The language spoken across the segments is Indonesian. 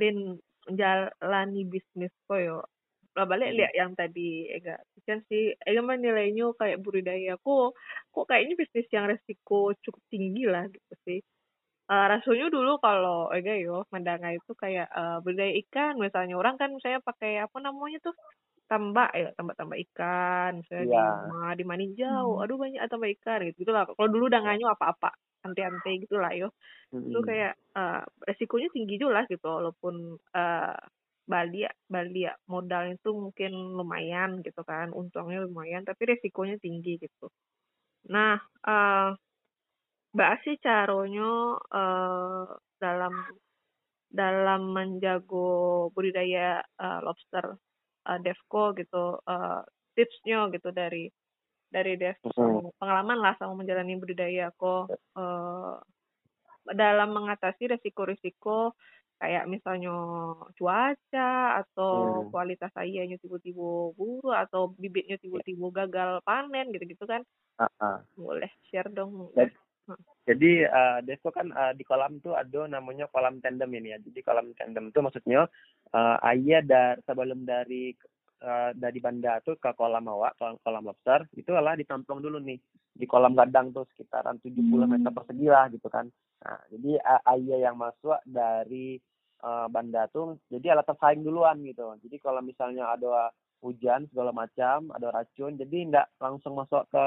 ngandelin menjalani bisnis koyo lah balik Mhm. lihat yang tadi Ega. Kan sih Ega mah nilainya kayak budidaya. Kok kok kayaknya bisnis yang resiko cukup tinggi lah gitu sih. Eh rasanya dulu kalau Ega yo mendengar itu kayak eh, budidaya ikan. Misalnya orang kan saya pakai apa namanya tuh? Tambak ya tambak-tambak ikan. Misalnya di Iya. rumah di maninjau Hmm. aduh banyak tambak ikan gitu gitulah kalau dulu udah nganyu apa-apa ante-ante gitu lah yo itu Mhm. kayak eh, resikonya tinggi juga lah gitu walaupun eh Bali Bali ya modalnya itu mungkin lumayan gitu kan untungnya lumayan tapi resikonya tinggi gitu nah eh mbak sih caranya eh dalam dalam menjago budidaya eh, lobster eh, Devco gitu eh, tipsnya gitu dari dari Mhm. pengalaman lah sama menjalani budidaya kok eh, dalam mengatasi resiko-resiko kayak misalnya cuaca atau Hmm. kualitas airnya tiba-tiba buruk atau bibitnya tiba-tiba gagal panen gitu-gitu kan Ah, ah. boleh share dong Dan- Jadi uh, Desko kan uh, di kolam tuh ada namanya kolam tandem ini ya. Jadi kolam tandem itu maksudnya uh, air dari sebelum dari uh, dari banda tuh ke kolam awak, kolam, kolam lobster, itu adalah ditampung dulu nih di kolam gadang tuh sekitaran 70 meter persegi lah gitu kan. Nah, jadi uh, air yang masuk dari uh, banda tuh jadi alat tersaing duluan gitu. Jadi kalau misalnya ada hujan segala macam, ada racun, jadi enggak langsung masuk ke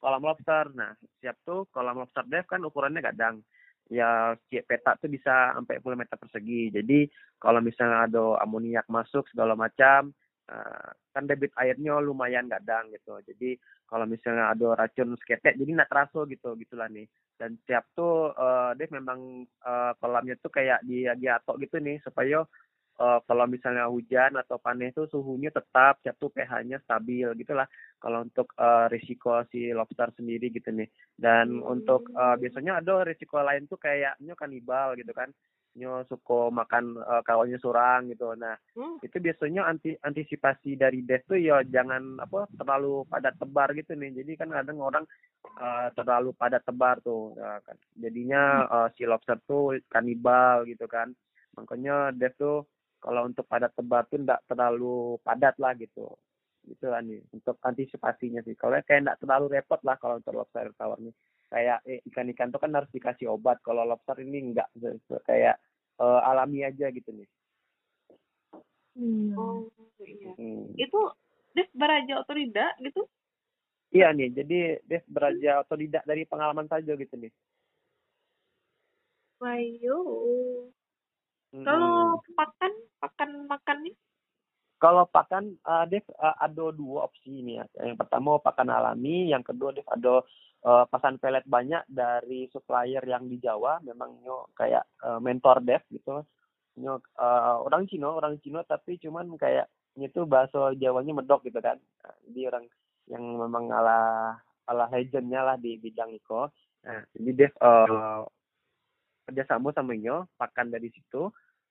kolam lobster. Nah, siap tuh kolam lobster dev kan ukurannya kadang ya petak tuh bisa sampai 10 meter persegi. Jadi kalau misalnya ada amoniak masuk segala macam, eh, kan debit airnya lumayan kadang gitu. Jadi kalau misalnya ada racun seketek, jadi nggak terasa gitu gitulah nih. Dan siap tuh eh, Dev memang eh, kolamnya tuh kayak di diatok gitu nih supaya eh, kalau misalnya hujan atau panen tuh suhunya tetap siap tuh pH-nya stabil gitulah kalau untuk eh, risiko si lobster sendiri gitu nih dan Hmm. untuk eh, biasanya ada risiko lain tuh kayaknya kanibal gitu kan nyo suko makan eh, kawannya surang gitu. Nah Hmm. itu biasanya anti antisipasi dari death tuh ya jangan apa terlalu padat tebar gitu nih. Jadi kan kadang orang eh, terlalu padat tebar tuh. Ya kan. jadinya eh, si lobster tuh kanibal gitu kan. Makanya death tuh kalau untuk padat tebar tuh enggak terlalu padat lah gitu. Gitu lah nih untuk antisipasinya sih. Kalau kayak enggak terlalu repot lah kalau untuk lobster tawar nih kayak eh, ikan-ikan tuh kan harus dikasih obat kalau lobster ini enggak kayak eh, alami aja gitu nih Hmm. oh iya Hmm. itu Dev beraja atau tidak gitu Iya nih, jadi Dev beraja atau tidak dari pengalaman saja gitu nih. Ayo. Mm-mm. Kalau pakan, pakan makannya? Kalau pakan uh, Dev uh, ada dua opsi ini ya. Yang pertama pakan alami, yang kedua Dev ada uh, pasan pelet banyak dari supplier yang di Jawa, memang nyo kayak uh, mentor Dev gitu. Nyo uh, orang Cina, orang Cina tapi cuman kayak itu bahasa Jawanya medok gitu kan. Nah, jadi orang yang memang ala ala legendnya lah di bidang itu. Nah, jadi Dev uh, kerjasama sama Nyo, pakan dari situ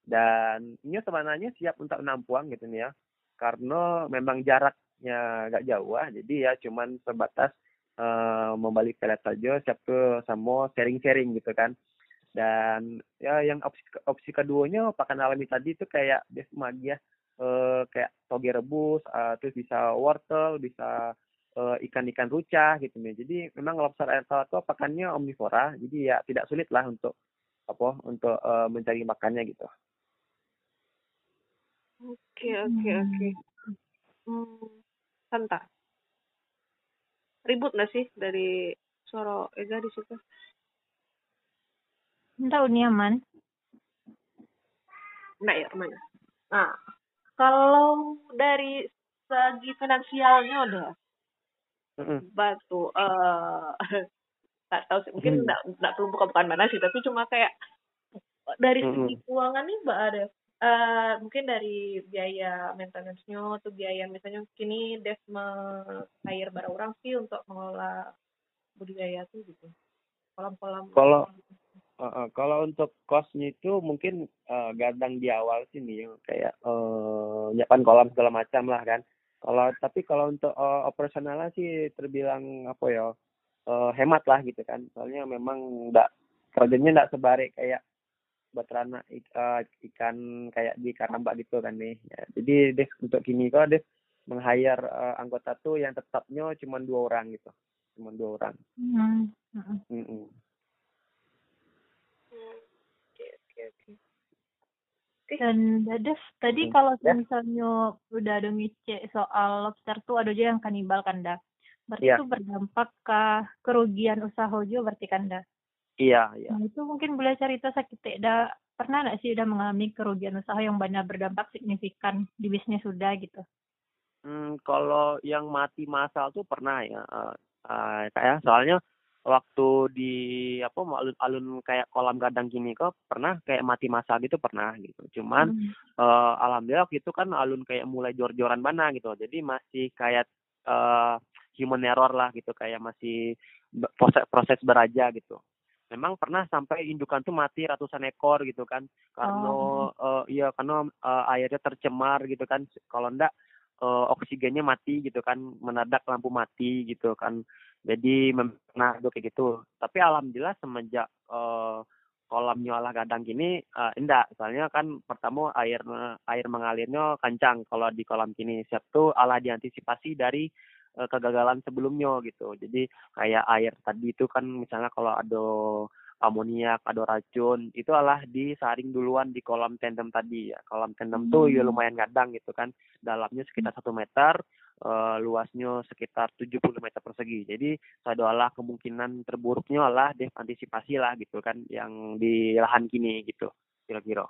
dan Nyo sebenarnya siap untuk menampuang gitu nih ya. Karena memang jaraknya agak jauh ah, jadi ya cuman sebatas uh, membalik pelet saja siap tuh sama sharing-sharing gitu kan. Dan ya yang opsi opsi keduanya pakan alami tadi itu kayak Dev Magia eh, kayak toge rebus eh, terus bisa wortel bisa ikan-ikan rucah gitu nih jadi memang lobster air tawar itu pakannya omnivora jadi ya tidak sulit lah untuk apa untuk eh, mencari makannya gitu Oke, oke, oke. Hmm, santai. Ribut nggak sih dari suara Ega di situ? Tahu nih aman. Enggak ya, aman. Nah, kalau dari segi finansialnya udah Mm-mm. batu eh nggak tahu sih mungkin Hmm. nggak nggak perlu buka-bukaan mana sih tapi cuma kayak dari segi keuangan nih mbak ada eh mungkin dari biaya maintenance-nya atau biaya misalnya kini Dev me-hire barang orang sih untuk mengelola budidaya tuh gitu kolam-kolam Kalau uh, uh, kalau untuk costnya itu mungkin uh, gadang di awal sini yang kayak uh, kolam segala macam lah kan. Kalau tapi kalau untuk uh, operasionalnya sih terbilang apa ya uh, hemat lah gitu kan. Soalnya memang enggak kerjanya enggak sebarik kayak beternak ik- eh, ikan kayak di Karambak gitu kan nih. Ya, jadi Dev untuk kini kok Dev meng-hire eh, anggota tuh yang tetapnya cuma dua orang gitu, cuma dua orang. Hmm. oke, oke. Dan Dadev, tadi Hmm. kalau Ya. misalnya udah ada ngecek soal lobster tuh ada juga yang kanibal kan dah. Berarti Iya. itu berdampak ke kerugian usaha juga berarti kan dah. Iya, iya. Nah, itu mungkin boleh cerita sakit dah pernah nggak sih udah mengalami kerugian usaha yang benar berdampak signifikan di bisnis sudah gitu? Hmm, kalau yang mati massal tuh pernah ya, eh, eh, kayak soalnya waktu di apa alun-alun kayak kolam gadang gini kok pernah kayak mati massal gitu pernah gitu. Cuman Hmm. eh, alhamdulillah waktu itu kan alun kayak mulai jor-joran mana gitu. Jadi masih kayak eh, human error lah gitu, kayak masih proses proses beraja gitu. Memang pernah sampai indukan tuh mati ratusan ekor gitu kan, karena Oh. eh, iya karena eh, airnya tercemar gitu kan. Kalau enggak eh, oksigennya mati gitu kan, menadak lampu mati gitu kan. Jadi pernah ada kayak gitu. Tapi alhamdulillah semenjak eh, kolamnya olah gadang gini eh, enggak soalnya kan pertama air air mengalirnya kencang kalau di kolam gini siap tuh ala diantisipasi dari kegagalan sebelumnya gitu. Jadi kayak air tadi itu kan misalnya kalau ada amoniak ada racun itu alah disaring duluan di kolam tandem tadi. Ya kolam tandem tuh ya Hmm. lumayan gadang gitu kan. Dalamnya sekitar satu meter eh, luasnya sekitar 70 meter persegi. Jadi adalah kemungkinan terburuknya lah deh antisipasi lah gitu kan yang di lahan kini gitu kira-kira.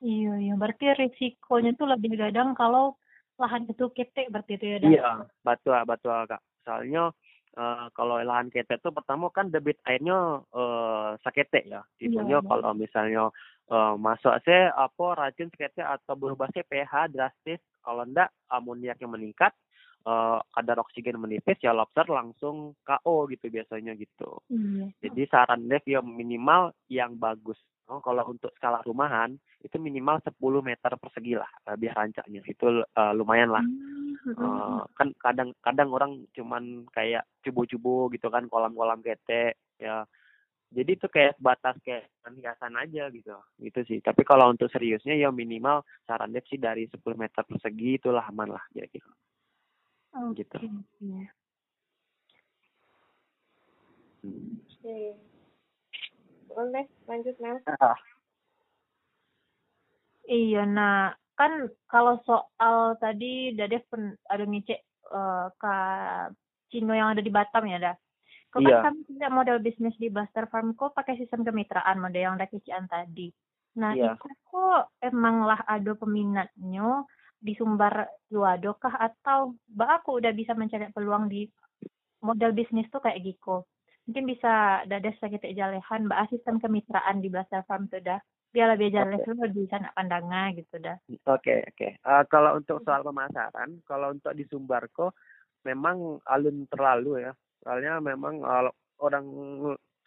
Iya, iya. Berarti risikonya tuh lebih gadang kalau lahan itu ketek berarti itu ya dah. iya betul betul kak soalnya eh, kalau lahan ketek tuh pertama kan debit airnya eh sakete ya Tipenya iya. kalau misalnya eh, masuk se apa racun sakete atau berubah se pH drastis kalau ndak amoniaknya meningkat eh, kadar oksigen menipis ya lobster langsung KO gitu biasanya gitu Iya. Jadi saran Dev ya minimal yang bagus. Oh, kalau untuk skala rumahan itu minimal 10 meter persegi lah biar rancaknya. Itu eh, lumayan lah. Hmm, Eh, kan kadang-kadang orang cuman kayak cubu-cubu gitu kan kolam-kolam ketek ya. Jadi itu kayak sebatas kayak hiasan aja gitu. Gitu sih. Tapi kalau untuk seriusnya ya minimal saran Dev sih dari 10 meter persegi itulah aman lah kira-kira. Oke, Gitu. iya. Hmm. Boleh, lanjut Mel. Ah, Iya, nah kan kalau soal tadi Dadev pen, ada ngecek eh, ke Cino yang ada di Batam ya dah. Kok Iya. kan kami punya model bisnis di Buster Farm kok pakai sistem kemitraan model yang ada kecian tadi. Nah Iya. itu kok emang lah ada peminatnya di sumber Luado kah atau mbak aku udah bisa mencari peluang di model bisnis tuh kayak Giko. Mungkin bisa Dadev sakit jalehan mbak sistem kemitraan di Buster Farm tuh dah. Biar Oke. dulu di sana pandangan gitu dah. Oke, oke. Eh, kalau untuk soal pemasaran, kalau untuk di Sumbarko memang alun terlalu ya. Soalnya memang eh, orang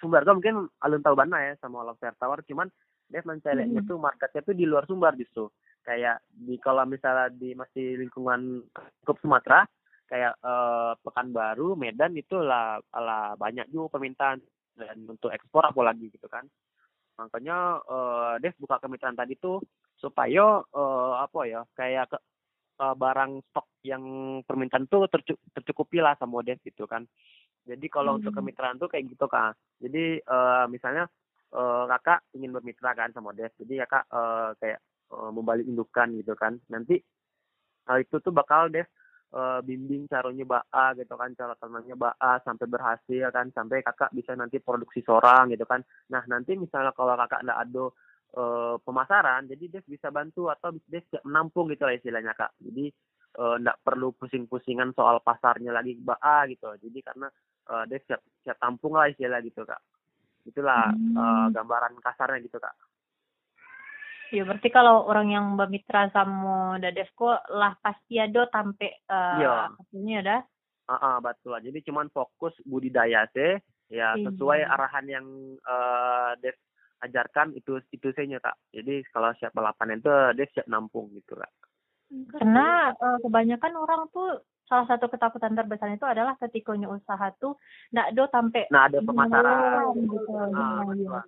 Sumbarko mungkin alun tahu bana ya sama Lobster Tower, cuman dia mencarinya Hmm. tuh marketnya tuh di luar Sumbar justru. Kayak di kalau misalnya di masih lingkungan cukup Sumatera, kayak eh, Pekanbaru, Medan itu lah, lah banyak juga permintaan dan untuk ekspor apalagi gitu kan. Makanya eh Dev buka kemitraan tadi tuh supaya eh, apa ya kayak ke, eh, barang stok yang permintaan tuh tercu- tercukupi lah sama Dev gitu kan. Jadi kalau untuk Hmm. kemitraan tuh kayak gitu kak. Jadi eh, misalnya eh, kakak ingin bermitra kan sama Dev. Jadi kakak eh, kayak eh, membalik indukan gitu kan. Nanti hal itu tuh bakal Dev eh, bimbing caranya baa gitu kan cara tanamnya baa sampai berhasil kan sampai kakak bisa nanti produksi sorang gitu kan. Nah nanti misalnya kalau kakak nggak ada eh, pemasaran jadi Dev bisa bantu atau Dev siap menampung gitu lah istilahnya kak. Jadi eh, nggak perlu pusing-pusingan soal pasarnya lagi baa gitu. Jadi karena eh, Dev siap siap tampung lah istilah gitu kak. Itulah Hmm. eh, gambaran kasarnya gitu kak Ya berarti kalau orang yang bermitra sama Dadevko lah pasti ada sampai eh Iya. hasilnya dah. Ah, ah, betul. Jadi cuman fokus budidaya sih, ya Iya. sesuai arahan yang eh Dev ajarkan itu itu saja kak. Jadi kalau siap balapan itu Dev siap nampung gitu kak. Karena eh, kebanyakan orang tuh salah satu ketakutan terbesar itu adalah ketika usaha tuh nggak ada sampai Nah ada pemasaran. gitu. Nah, betul.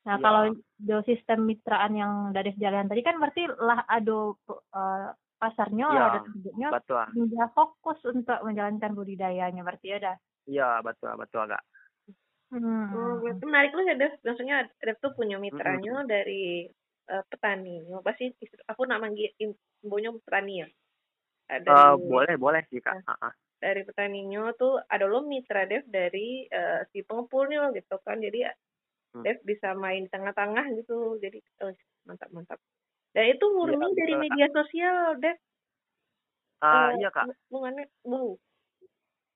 Nah, Iya. kalau do sistem mitraan yang dari jalan tadi kan berarti lah ado eh, pasarnya Iya, ada betul sudah fokus untuk menjalankan budidayanya berarti ya dah. iya betul betul kak Hmm. Oh, berarti menarik lu ya, Dev. Maksudnya Dev tuh punya mitranya dari eh, petani. Pasti aku nak manggil imbunya petani ya. Eh, Dari, boleh boleh sih kak ah. dari petaninya tuh ada lo mitra Dev dari eh, si pengepulnya gitu kan. Jadi Hmm. Dev bisa main tengah-tengah gitu. Jadi oh, mantap mantap. Dan itu murni Iya, dari betul, Kak. media sosial, Dev. Ah, Eh, iya kak Hubungannya, wow.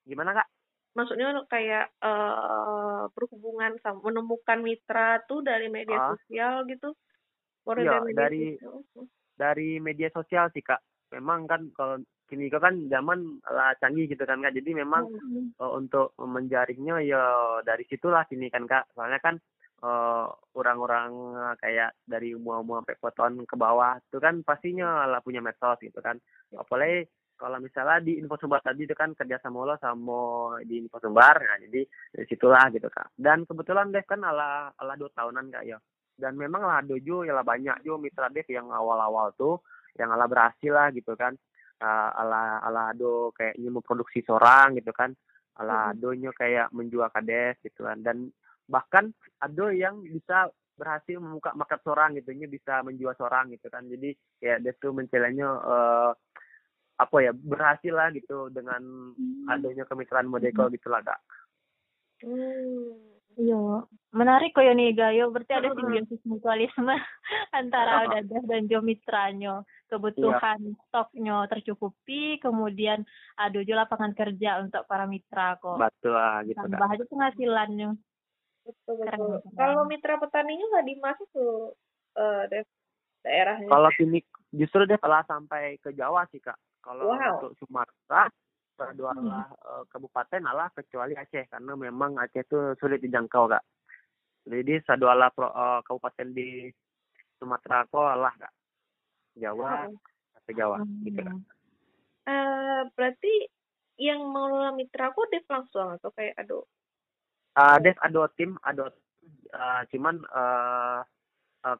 gimana kak Maksudnya kayak eh berhubungan sama menemukan mitra tuh dari media Ah. sosial gitu. Baru Iya, media dari- sosial. dari media sosial sih kak memang kan kalau kini kan zaman lah canggih gitu kan kak jadi memang Hmm. eh, untuk menjaringnya ya dari situlah sini kan kak soalnya kan eh, orang-orang eh, kayak dari umur-umur sampai poton ke bawah itu kan pastinya lah punya medsos gitu kan. Apalagi kalau misalnya di info sumber tadi itu kan kerja sama lo sama di info sumber nah jadi dari situlah gitu kak. Dan kebetulan Dev kan ala ala dua tahunan kak ya. Dan memang lah dojo ya lah banyak jo mitra Dev yang awal-awal tuh yang ala berhasil lah gitu kan. Eh, ala ala do kayak memproduksi seorang gitu kan. Ala adonya kayak menjual kades gitu kan. Dan bahkan ado yang bisa berhasil membuka market seorang gitu nya bisa menjual seorang gitu kan jadi kayak dia tuh mencelanya eh apa ya berhasil lah gitu dengan adanya kemitraan Modeko gitu lah kak Hmm. Iya, menarik kok ya nih Gayo. Berarti ada Mm-mm. simbiosis mutualisme antara Ah. Dadah dan Jo mitranya. Kebutuhan stoknya tercukupi, kemudian ada juga lapangan kerja untuk para mitra kok. betul lah gitu Tambah aja penghasilannya. Betul, Keren, betul. keren. Kalau mitra petaninya nggak dimasuk tuh eh Dev, daerahnya. kalau sini justru dia telah sampai ke Jawa sih kak kalau Wow. untuk Sumatera kedua lah eh, kabupaten alah kecuali Aceh karena memang Aceh itu sulit dijangkau kak jadi saduala pro, eh, kabupaten di Sumatera kok lah kak Jawa ke Jawa gitu kak Hmm. Eh, berarti yang mengelola mitra aku Dev langsung atau kayak aduh Uh, Dev ada tim, ada uh, cuman uh, uh,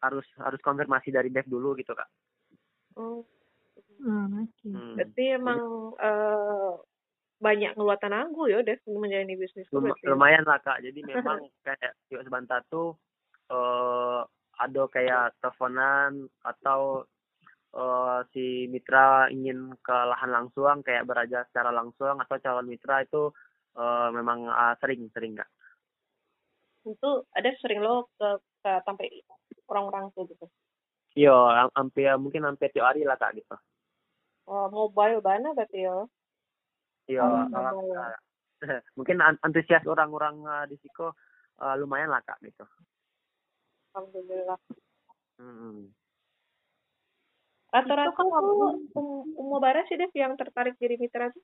harus harus konfirmasi dari Dev dulu gitu kak. oh, Hmm, oke. Hmm. berarti emang eh banyak ngeluatan aku ya Dev menjalani bisnis Lum- berarti. lumayan lah kak. Jadi memang kayak yuk sebentar tuh uh, ada kayak teleponan atau uh, si mitra ingin ke lahan langsung kayak beraja secara langsung atau calon mitra itu uh, memang uh, sering sering kak. Itu ada sering lo ke, ke sampai orang-orang tuh gitu. Iya, am- hampir mungkin hampir tiap hari lah kak gitu. Oh, mobile banget berarti ya. Iya, Oh, uh, mungkin an- antusias orang-orang uh, di Siko uh, lumayan lah kak gitu. Alhamdulillah. Hmm. Rata-rata Itu kan um, umur barat sih Dev yang tertarik jadi mitra tuh.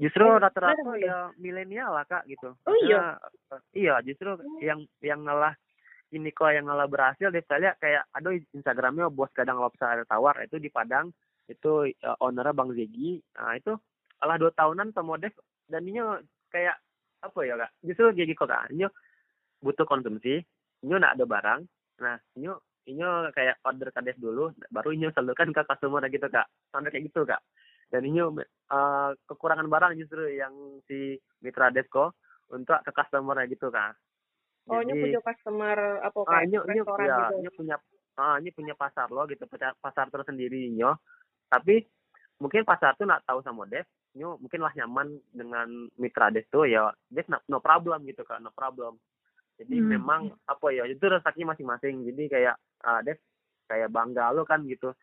Justru Eh, rata-rata ya milenial lah kak gitu. Oh, iya? Eh, iya, justru yang yang ngalah ini kok yang ngalah berhasil deh saya lihat kayak aduh Instagramnya bos kadang lobster ada tawar itu di Padang itu uh, ownernya Bang Zegi nah itu alah dua tahunan sama Dev dan ini kayak apa ya kak? Justru kayak gitu kak. Ini butuh konsumsi ini nak ada barang. Nah ini ini kayak order kades dulu baru ini salurkan ke customer gitu kak. Sampai kayak gitu kak dan ini eh, kekurangan barang justru yang si mitra Devco untuk ke customer gitu kak. Oh, ini punya customer apa ah kayak ini ini ya, gitu. ini punya ah ini punya pasar lo gitu pasar, tersendiri nyo. Tapi mungkin pasar tuh nak tahu sama Dev nyo mungkin lah nyaman dengan mitra Dev tuh ya Dev no, no problem gitu kan no problem. Jadi Hmm. memang apa ya itu rezekinya masing-masing. Jadi kayak ah, Dev kayak bangga lo kan gitu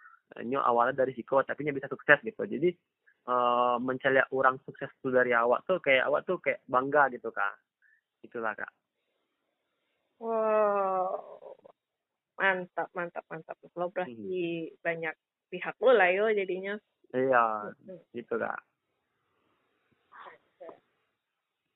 nyo awalnya dari Siko tapi nya bisa sukses gitu jadi eh mencari orang sukses tuh dari awal tuh kayak awak tuh kayak bangga gitu kak itulah kak Wow. Mantap, mantap, mantap. Lo berarti banyak pihak lo lah yo jadinya. iya gitu kak